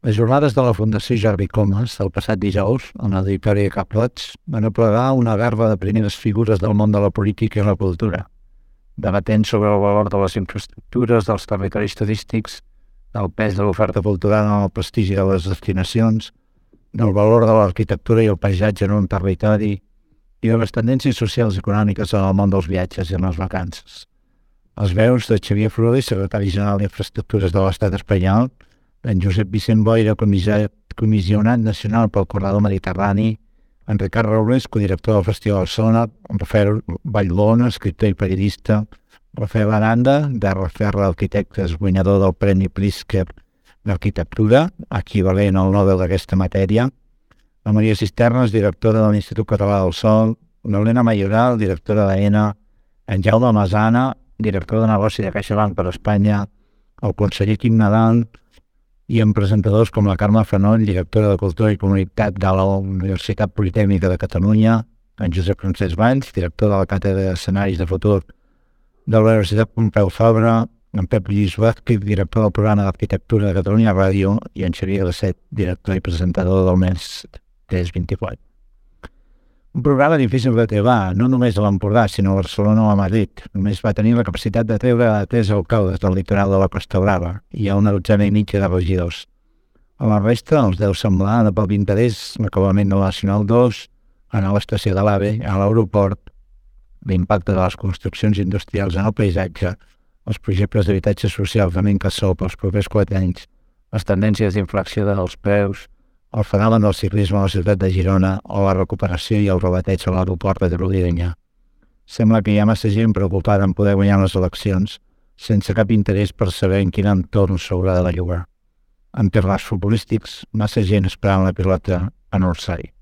Les jornades de la Fundació Jordi Comas, el passat dijous, en l'auditori de Roig, van aplegar una garba de primeres figures del món de la política i la cultura, debatent sobre el valor de les infraestructures, dels territoris turístics, del pes de l'oferta cultural en el prestigi de les destinacions, del valor de l'arquitectura i el paisatge en un territori i de les tendències socials i econòmiques en el món dels viatges i en les vacances. Els veus de Xavier Flores, secretari general d'Infraestructures de l'Estat espanyol, en Josep Vicent Boira, comissionat nacional pel corredor mediterrani, en Ricard Robles, codirector del Festival Sona, en Rafael Vallbona, escriptor i periodista, Rafael Aranda, de Rafael Arquitectes, guanyador del Premi Pritzker d'Arquitectura, equivalent al Nobel d'aquesta matèria, la Maria Cisternes, directora de l'Institut Català del Sol, l'Helena Mayoral, directora d'ENA, en Jaume Masana, director de negoci de CaixaBank per Espanya, el conseller Quim Nadal, i amb presentadors com la Carme Fanoll, directora de Cultura i Comunitat de la Universitat Politècnica de Catalunya, en Josep Francesc Valls, director de la Càtedra d'Escenaris de Futur de la Universitat Pompeu Fabra, en Pep Lluís Vázquez, director del programa d'Arquitectura de Catalunya Ràdio, i en Xavier Gasset, director i presentador del mes 324. Un programa difícil de trebar, no només a l'Empordà, sinó a Barcelona o a Madrid. Només va tenir la capacitat de treure tres alcaldes del litoral de la Costa Brava i a una dotzena i mitja de regidors. A la resta els deu semblar de pel interès l'acabament de la Nacional 2, a l'estació de l'AVE, a l'aeroport, l'impacte de les construccions industrials en el paisatge, els projectes d'habitatge social de l'Incasol pels propers quatre anys, les tendències d'inflació dels preus, el fenomen del ciclisme a la ciutat de Girona o la recuperació i el robateig a l'aeroport de Rodirinyà. Sembla que hi ha massa gent preocupada en poder guanyar les eleccions sense cap interès per saber en quin entorn s'haurà de la llogar. En termes futbolístics, massa gent esperant la pilota en Orsay.